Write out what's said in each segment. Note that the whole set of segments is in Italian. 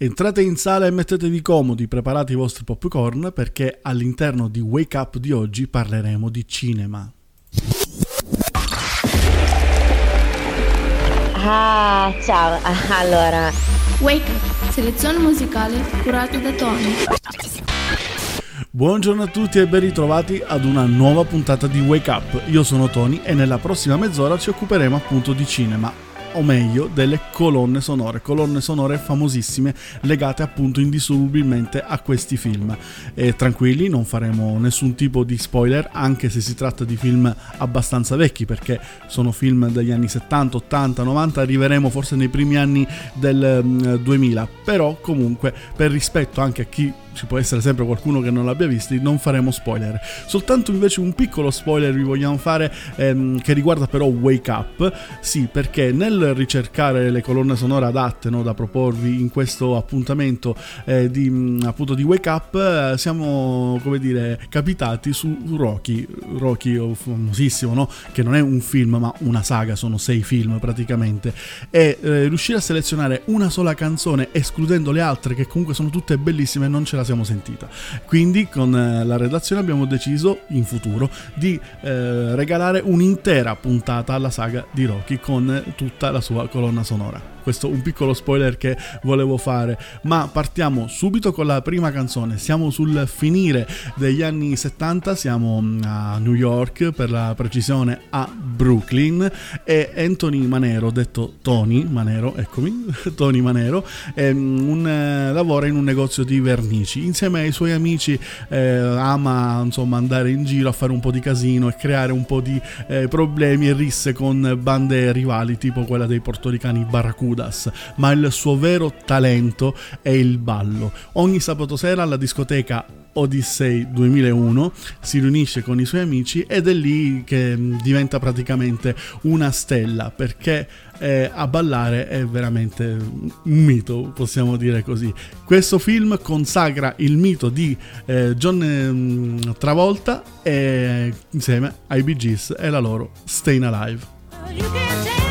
Entrate in sala e mettetevi comodi, preparate i vostri popcorn perché all'interno di Wake Up di oggi parleremo di cinema. Ah, ciao. Allora, Wake Up, selezione musicale curata da Tony. Buongiorno a tutti e ben ritrovati ad una nuova puntata di Wake Up. Io sono Tony e nella prossima mezz'ora ci occuperemo appunto di cinema o meglio delle colonne sonore, colonne sonore famosissime legate appunto indissolubilmente a questi film. E tranquilli, non faremo nessun tipo di spoiler, anche se si tratta di film abbastanza vecchi, perché sono film degli anni 70, 80, 90, arriveremo forse nei primi anni del 2000, mm, però comunque per rispetto anche a chi ci può essere sempre qualcuno che non l'abbia visti, non faremo spoiler. Soltanto invece un piccolo spoiler vi vogliamo fare ehm, che riguarda però Wake Up, sì, perché nel ricercare le colonne sonore adatte no, da proporvi in questo appuntamento eh, di, mm, appunto di Wake Up, eh, siamo, come dire, capitati su Rocky, Rocky oh, famosissimo, no? che non è un film ma una saga, sono sei film praticamente, e eh, riuscire a selezionare una sola canzone escludendo le altre che comunque sono tutte bellissime non ce la siamo sentita. Quindi con eh, la redazione abbiamo deciso in futuro di eh, regalare un'intera puntata alla saga di Rocky con tutta la sua colonna sonora questo un piccolo spoiler che volevo fare, ma partiamo subito con la prima canzone. Siamo sul finire degli anni 70, siamo mm, a New York, per la precisione a Brooklyn e Anthony Manero, detto Tony Manero, eccomi, Tony Manero, mm, un, eh, lavora in un negozio di vernici. Insieme ai suoi amici eh, ama insomma andare in giro a fare un po' di casino e creare un po' di eh, problemi e risse con bande rivali tipo quella dei portoricani Barracuda Judas, ma il suo vero talento è il ballo. Ogni sabato sera alla discoteca Odyssey 2001 si riunisce con i suoi amici ed è lì che mm, diventa praticamente una stella perché eh, a ballare è veramente un mito, possiamo dire così. Questo film consacra il mito di eh, John eh, Travolta e, insieme ai Bee Gees e la loro Staying Alive.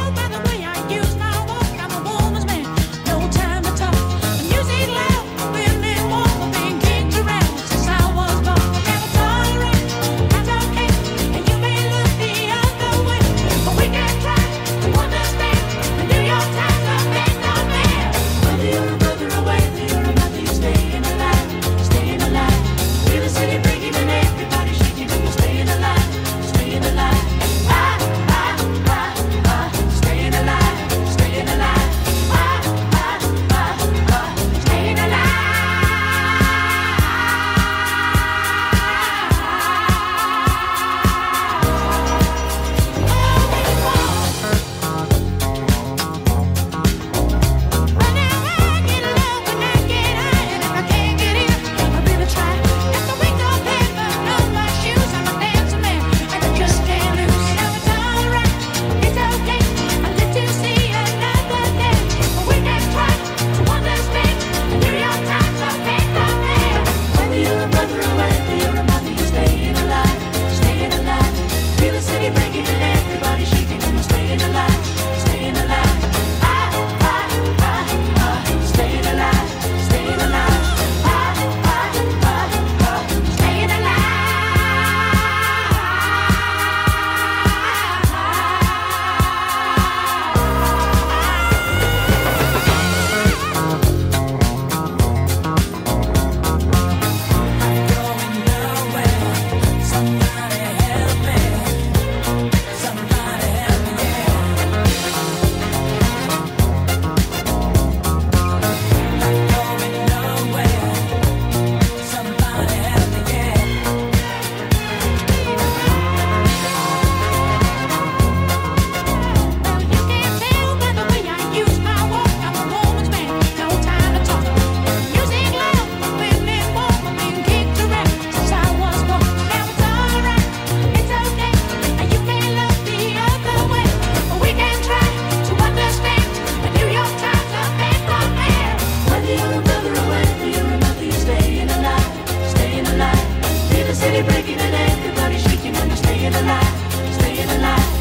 alive, staying alive.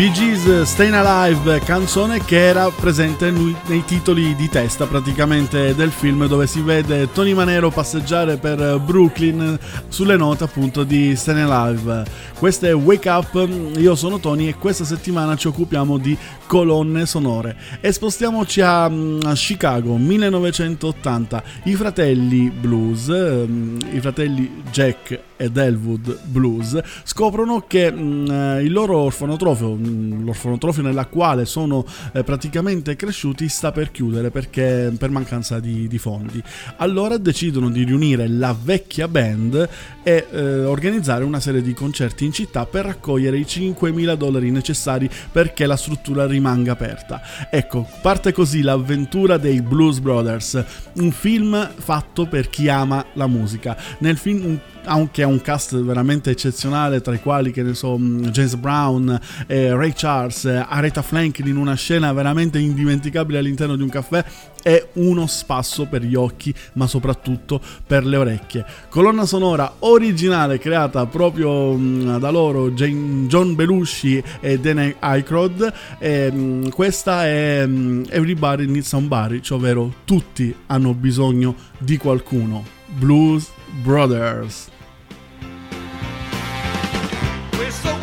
Bee Gees Stayin' Alive, canzone che era presente nei titoli di testa praticamente del film dove si vede Tony Manero passeggiare per Brooklyn sulle note appunto di Stayin' Alive. Questo è Wake Up, io sono Tony e questa settimana ci occupiamo di colonne sonore e spostiamoci a, a Chicago 1980. I fratelli Blues, i fratelli Jack ed Elwood Blues scoprono che mh, il loro orfanotrofio, mh, l'orfanotrofio nella quale sono eh, praticamente cresciuti, sta per chiudere perché per mancanza di, di, fondi. Allora decidono di riunire la vecchia band e eh, organizzare una serie di concerti in città per raccogliere i 5.000 dollari necessari perché la struttura rimanga aperta. Ecco, parte così l'avventura dei Blues Brothers, un film fatto per chi ama la musica. Nel film anche ha un cast veramente eccezionale, tra i quali, che ne so, mm, James Brown, eh, Ray Charles, eh, Aretha Franklin in una scena veramente indimenticabile all'interno di un caffè, è uno spasso per gli occhi, ma soprattutto per le orecchie. Colonna sonora originale creata proprio mh, mm, da loro, Jane, John Belushi e Danny Aykroyd. Mm, questa è mh, Everybody Needs Somebody, cioè ovvero tutti hanno bisogno di qualcuno. Blues Brothers. E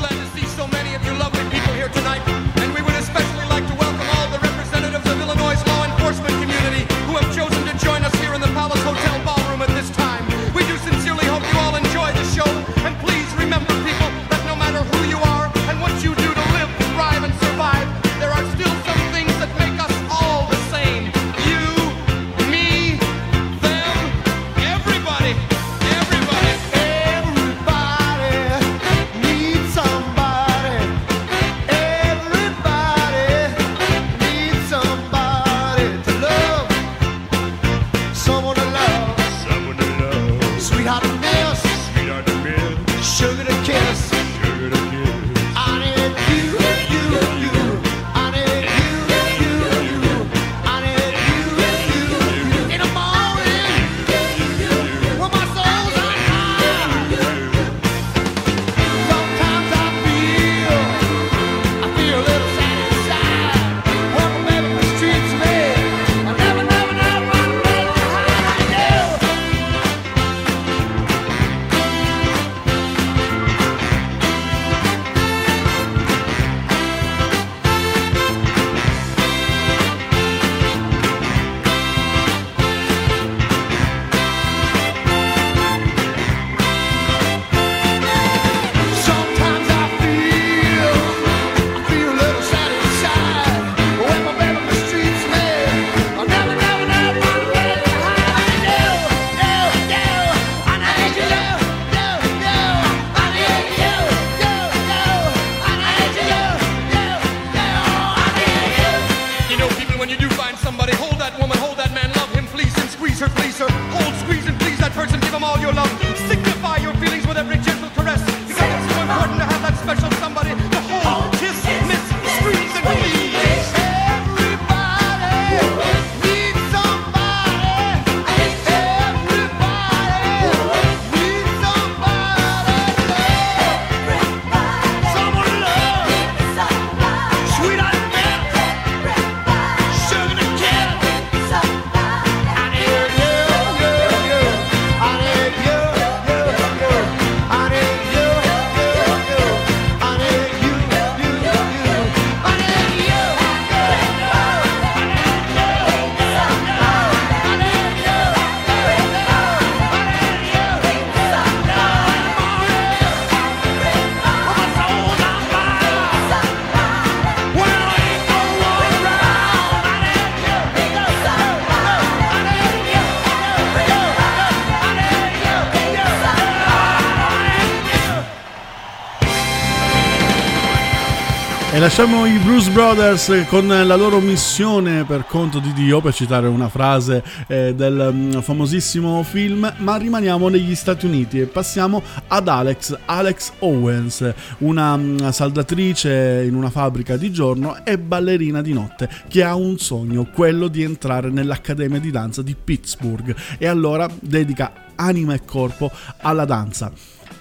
lasciamo i Blues Brothers con la loro missione per conto di Dio, per citare una frase eh, del um, famosissimo film, ma rimaniamo negli Stati Uniti e passiamo ad Alex, Alex Owens, una um, saldatrice in una fabbrica di giorno e ballerina di notte, che ha un sogno, quello di entrare nell'Accademia di Danza di Pittsburgh. E allora dedica anima e corpo alla danza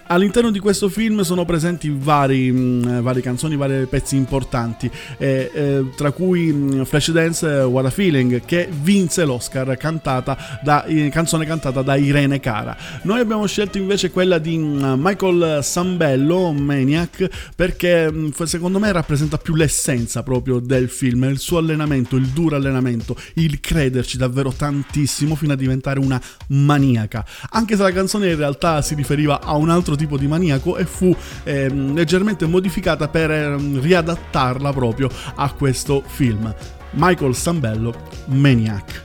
All'interno di questo film sono presenti vari, mh, varie canzoni, vari pezzi importanti, eh, eh, tra cui mh, Flashdance What a Feeling, che vinse l'Oscar, cantata da, eh, canzone cantata da Irene Cara. Noi abbiamo scelto invece quella di mh, Michael Sambello, Maniac, perché secondo me rappresenta più l'essenza proprio del film, il suo allenamento, il duro allenamento, il crederci davvero tantissimo fino a diventare una maniaca. Anche se la canzone in realtà si riferiva a un altro tipo di maniaco e fu eh, leggermente modificata per eh, riadattarla proprio a questo film. Michael Sambello, Maniac.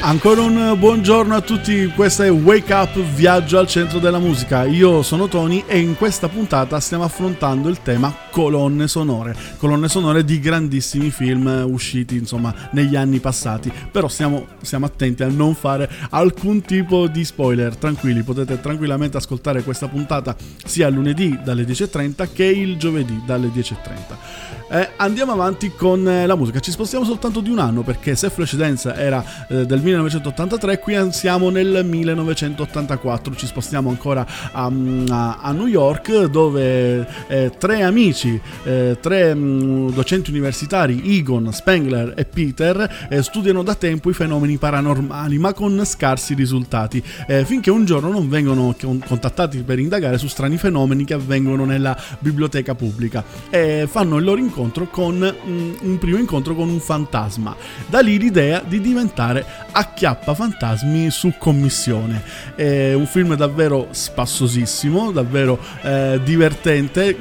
Ancora un buongiorno a tutti, questa è Wake Up Viaggio al centro della musica. Io sono Tony e in questa puntata stiamo affrontando il tema colonne sonore, colonne sonore di grandissimi film usciti insomma negli anni passati, però stiamo, stiamo attenti a non fare alcun tipo di spoiler, tranquilli, potete tranquillamente ascoltare questa puntata sia lunedì dalle 10.30 che il giovedì dalle 10.30. Eh, andiamo avanti con eh, la musica, ci spostiamo soltanto di un anno perché se Flashdance era eh, del 1983, qui siamo nel 1984, ci spostiamo ancora a, mm, a, a New York dove eh, tre amici, eh, tre mh, mm, docenti universitari, Egon, Spengler e Peter, eh, studiano da tempo i fenomeni paranormali ma con scarsi risultati, finché un giorno non vengono contattati per indagare su strani fenomeni che avvengono nella biblioteca pubblica e fanno il loro incontro con mm, un primo incontro con un fantasma. Da lì l'idea di diventare acchiappa fantasmi su commissione. È un film davvero spassosissimo, davvero eh, divertente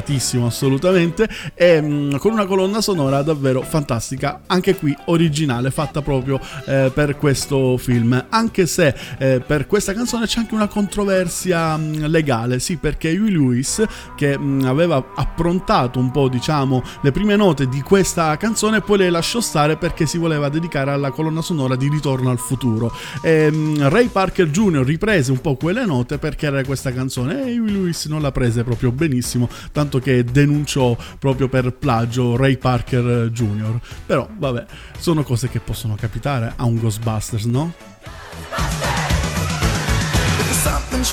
consigliatissimo assolutamente, e mh, mm, con una colonna sonora davvero fantastica, anche qui originale, fatta proprio eh, per questo film, anche se eh, per questa canzone c'è anche una controversia mh, mm, legale, sì perché Huey Lewis, che mh, mm, aveva approntato un po' diciamo le prime note di questa canzone, poi le lasciò stare perché si voleva dedicare alla colonna sonora di Ritorno al futuro. E, Ray Parker Jr. riprese un po' quelle note perché era questa canzone e Huey Lewis non la prese proprio benissimo tanto che denunciò proprio per plagio Ray Parker Jr. Però vabbè, sono cose che possono capitare a un Ghostbusters, no? Something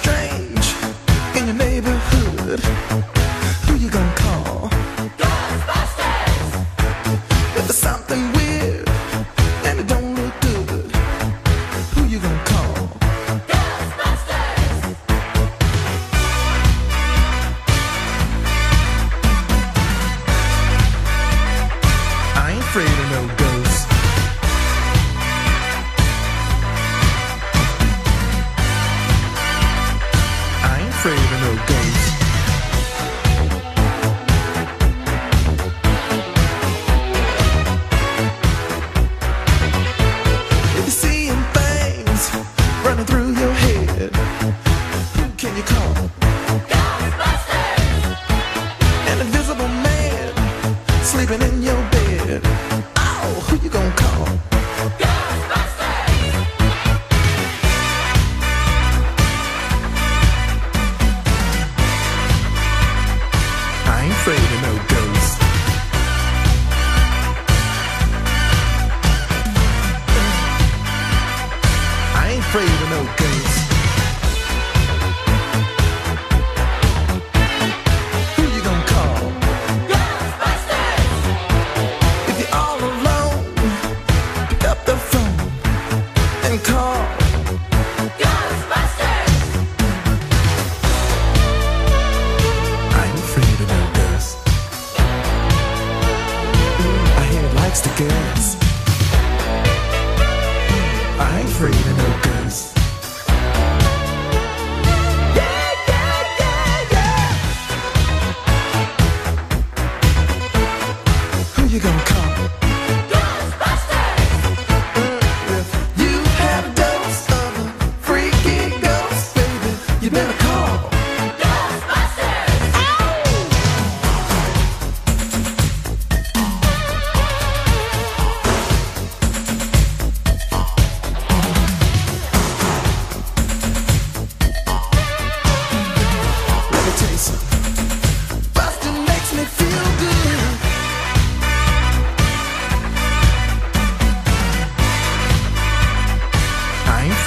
afraid of no ghosts.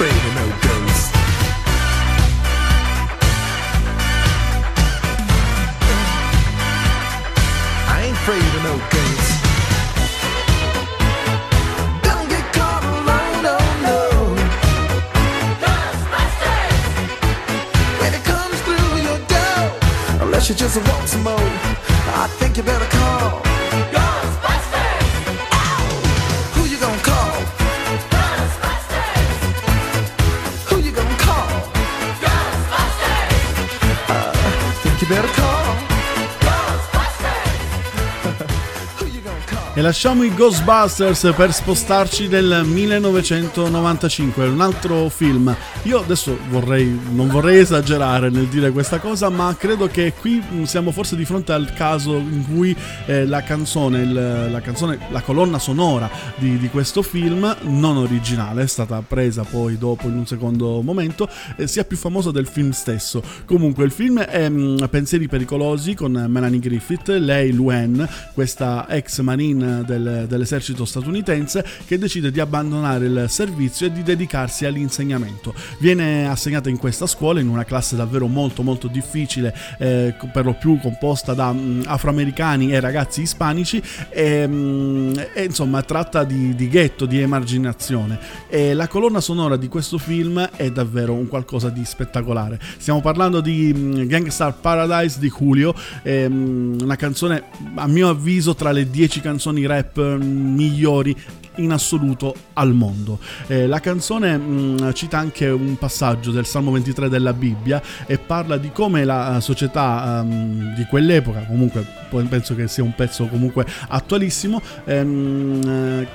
afraid of no. I ain't afraid of no ghosts. Don't get caught alone, oh, no. Ghostbusters! When it comes through your door, unless you just want some more, I think you better call. E lasciamo i Ghostbusters per spostarci nel 1995, un altro film. Io adesso vorrei, non vorrei esagerare nel dire questa cosa, ma credo che qui siamo forse di fronte al caso in cui eh, la canzone, il, la canzone, la colonna sonora di, di, questo film, non originale, è stata presa poi dopo in un secondo momento, eh, sia più famosa del film stesso. Comunque il film è mh, Pensieri pericolosi con Melanie Griffith, lei Luen, questa ex marine del, dell'esercito statunitense che decide di abbandonare il servizio e di dedicarsi all'insegnamento. Viene assegnata in questa scuola in una classe davvero molto molto difficile, eh, per lo più composta da mh, mm, afroamericani e ragazzi ispanici e, mh, mm, e insomma tratta di, di, ghetto, di emarginazione. E la colonna sonora di questo film è davvero un qualcosa di spettacolare. Stiamo parlando di mh, mm, Gangstar Paradise di Julio, una canzone a mio avviso tra le 10 canzoni rap mm, migliori in assoluto al mondo. Eh, la canzone mh, cita anche un passaggio del Salmo 23 della Bibbia e parla di come la eh, società um, di quell'epoca, comunque penso che sia un pezzo comunque attualissimo, ehm,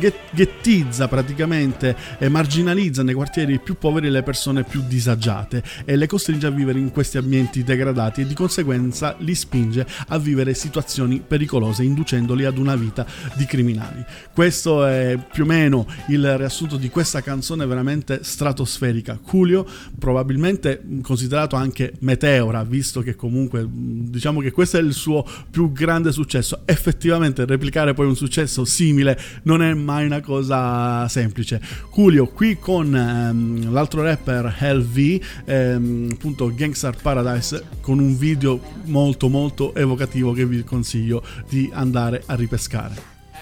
eh, ghettizza praticamente e marginalizza nei quartieri più poveri le persone più disagiate e le costringe a vivere in questi ambienti degradati e di conseguenza li spinge a vivere situazioni pericolose inducendoli ad una vita di criminali. Questo è più o meno il riassunto di questa canzone veramente stratosferica. Julio, probabilmente considerato anche meteora, visto che comunque diciamo che questo è il suo più grande successo. Effettivamente replicare poi un successo simile non è mai una cosa semplice. Julio qui con ehm, l'altro rapper LV, ehm, appunto Gangstar Paradise, con un video molto molto evocativo che vi consiglio di andare a ripescare.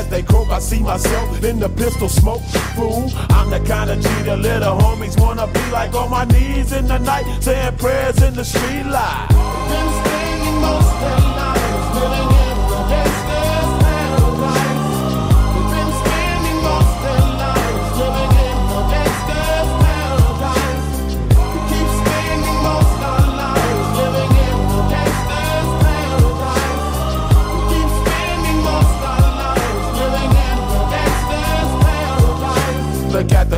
As they croak, I see myself in the pistol smoke. Fool, I'm the kind of G the little homies wanna be like on my knees in the night, saying prayers in the street light. Been spending most of their lives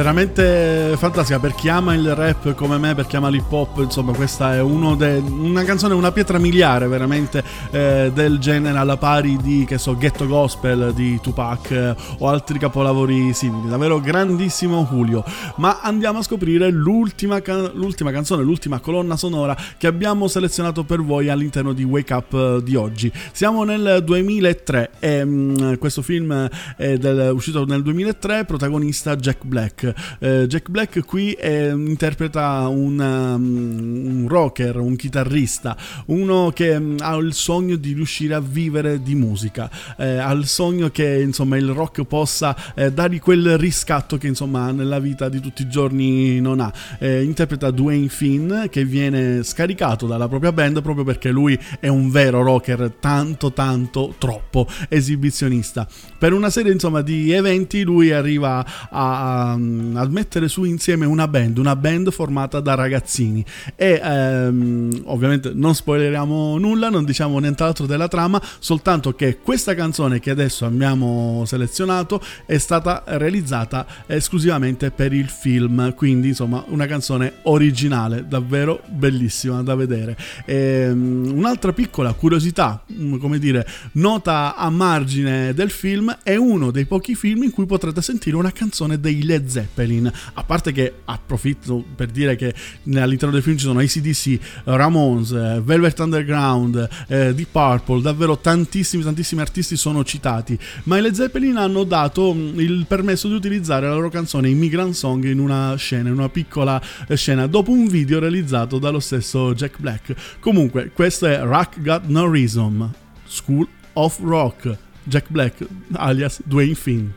Veramente fantastica per chi ama il rap come me, per chi ama l'hip hop, insomma questa è de- una canzone, una pietra miliare veramente eh, del genere alla pari di, che so, Ghetto Gospel di Tupac eh, o altri capolavori simili, davvero grandissimo Julio. Ma andiamo a scoprire l'ultima, can- l'ultima canzone, l'ultima colonna sonora che abbiamo selezionato per voi all'interno di Wake Up eh, di oggi. Siamo nel 2003 e mh, mm, questo film è del, uscito nel 2003, protagonista Jack Black. Eh, Jack Black qui è, interpreta un, um, un, rocker, un chitarrista, uno che um, ha il sogno di riuscire a vivere di musica, eh, ha il sogno che insomma il rock possa eh, dargli quel riscatto che insomma nella vita di tutti i giorni non ha. Eh, interpreta Dwayne Finn che viene scaricato dalla propria band proprio perché lui è un vero rocker tanto tanto troppo esibizionista. Per una serie insomma di eventi lui arriva a, a, a mettere su insieme una band, una band formata da ragazzini. E ehm, ovviamente non spoileriamo nulla, non diciamo nient'altro della trama, soltanto che questa canzone che adesso abbiamo selezionato è stata realizzata esclusivamente per il film, quindi insomma una canzone originale, davvero bellissima da vedere. E, ehm, un'altra piccola curiosità, mm, come dire, nota a margine del film, è uno dei pochi film in cui potrete sentire una canzone dei Led Zeppelin, a parte che approfitto per dire che all'interno del film ci sono ACDC, Ramones, eh, Velvet Underground, eh, Deep Purple, davvero tantissimi tantissimi artisti sono citati, ma i Led Zeppelin hanno dato mm, il permesso di utilizzare la loro canzone Immigrant Song in una scena, in una piccola eh, scena, dopo un video realizzato dallo stesso Jack Black. Comunque, questo è Rock Got No Reason, School of Rock, Jack Black alias Dwayne Finn.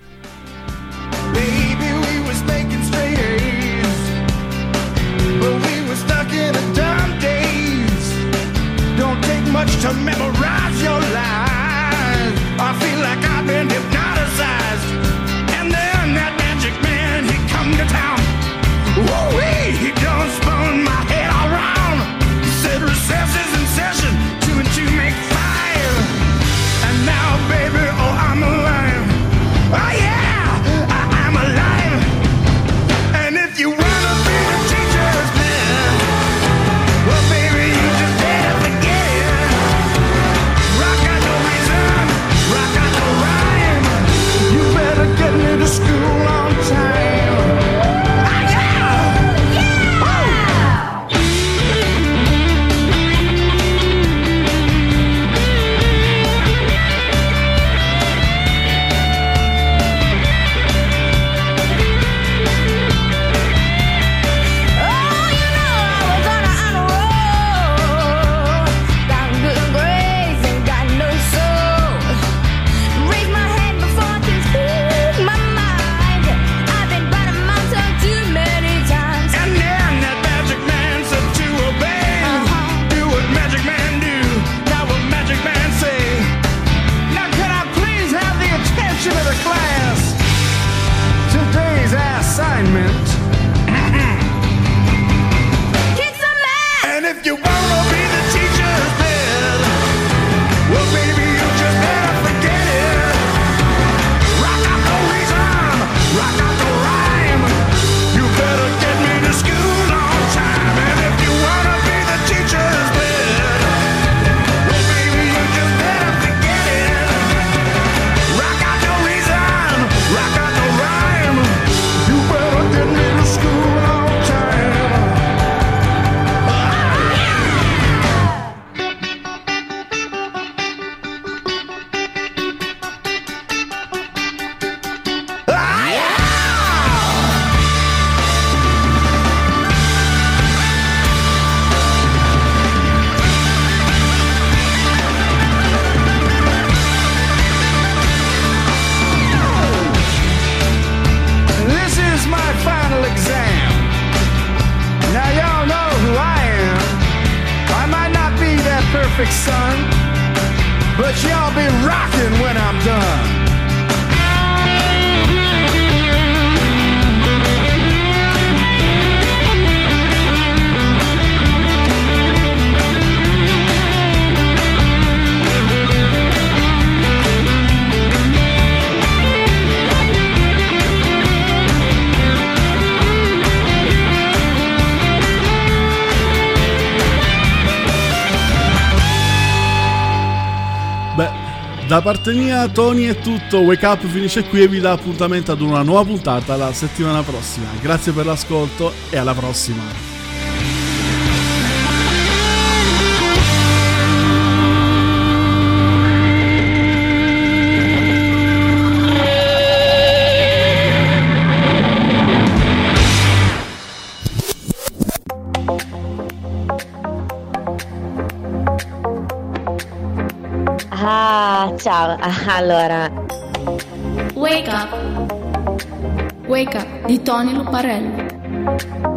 Parte mia, Tony è tutto. Wake Up finisce qui e vi dà appuntamento ad una nuova puntata la settimana prossima. Grazie per l'ascolto e alla prossima. Allora, Wake Up. Wake Up di Tony Luparello.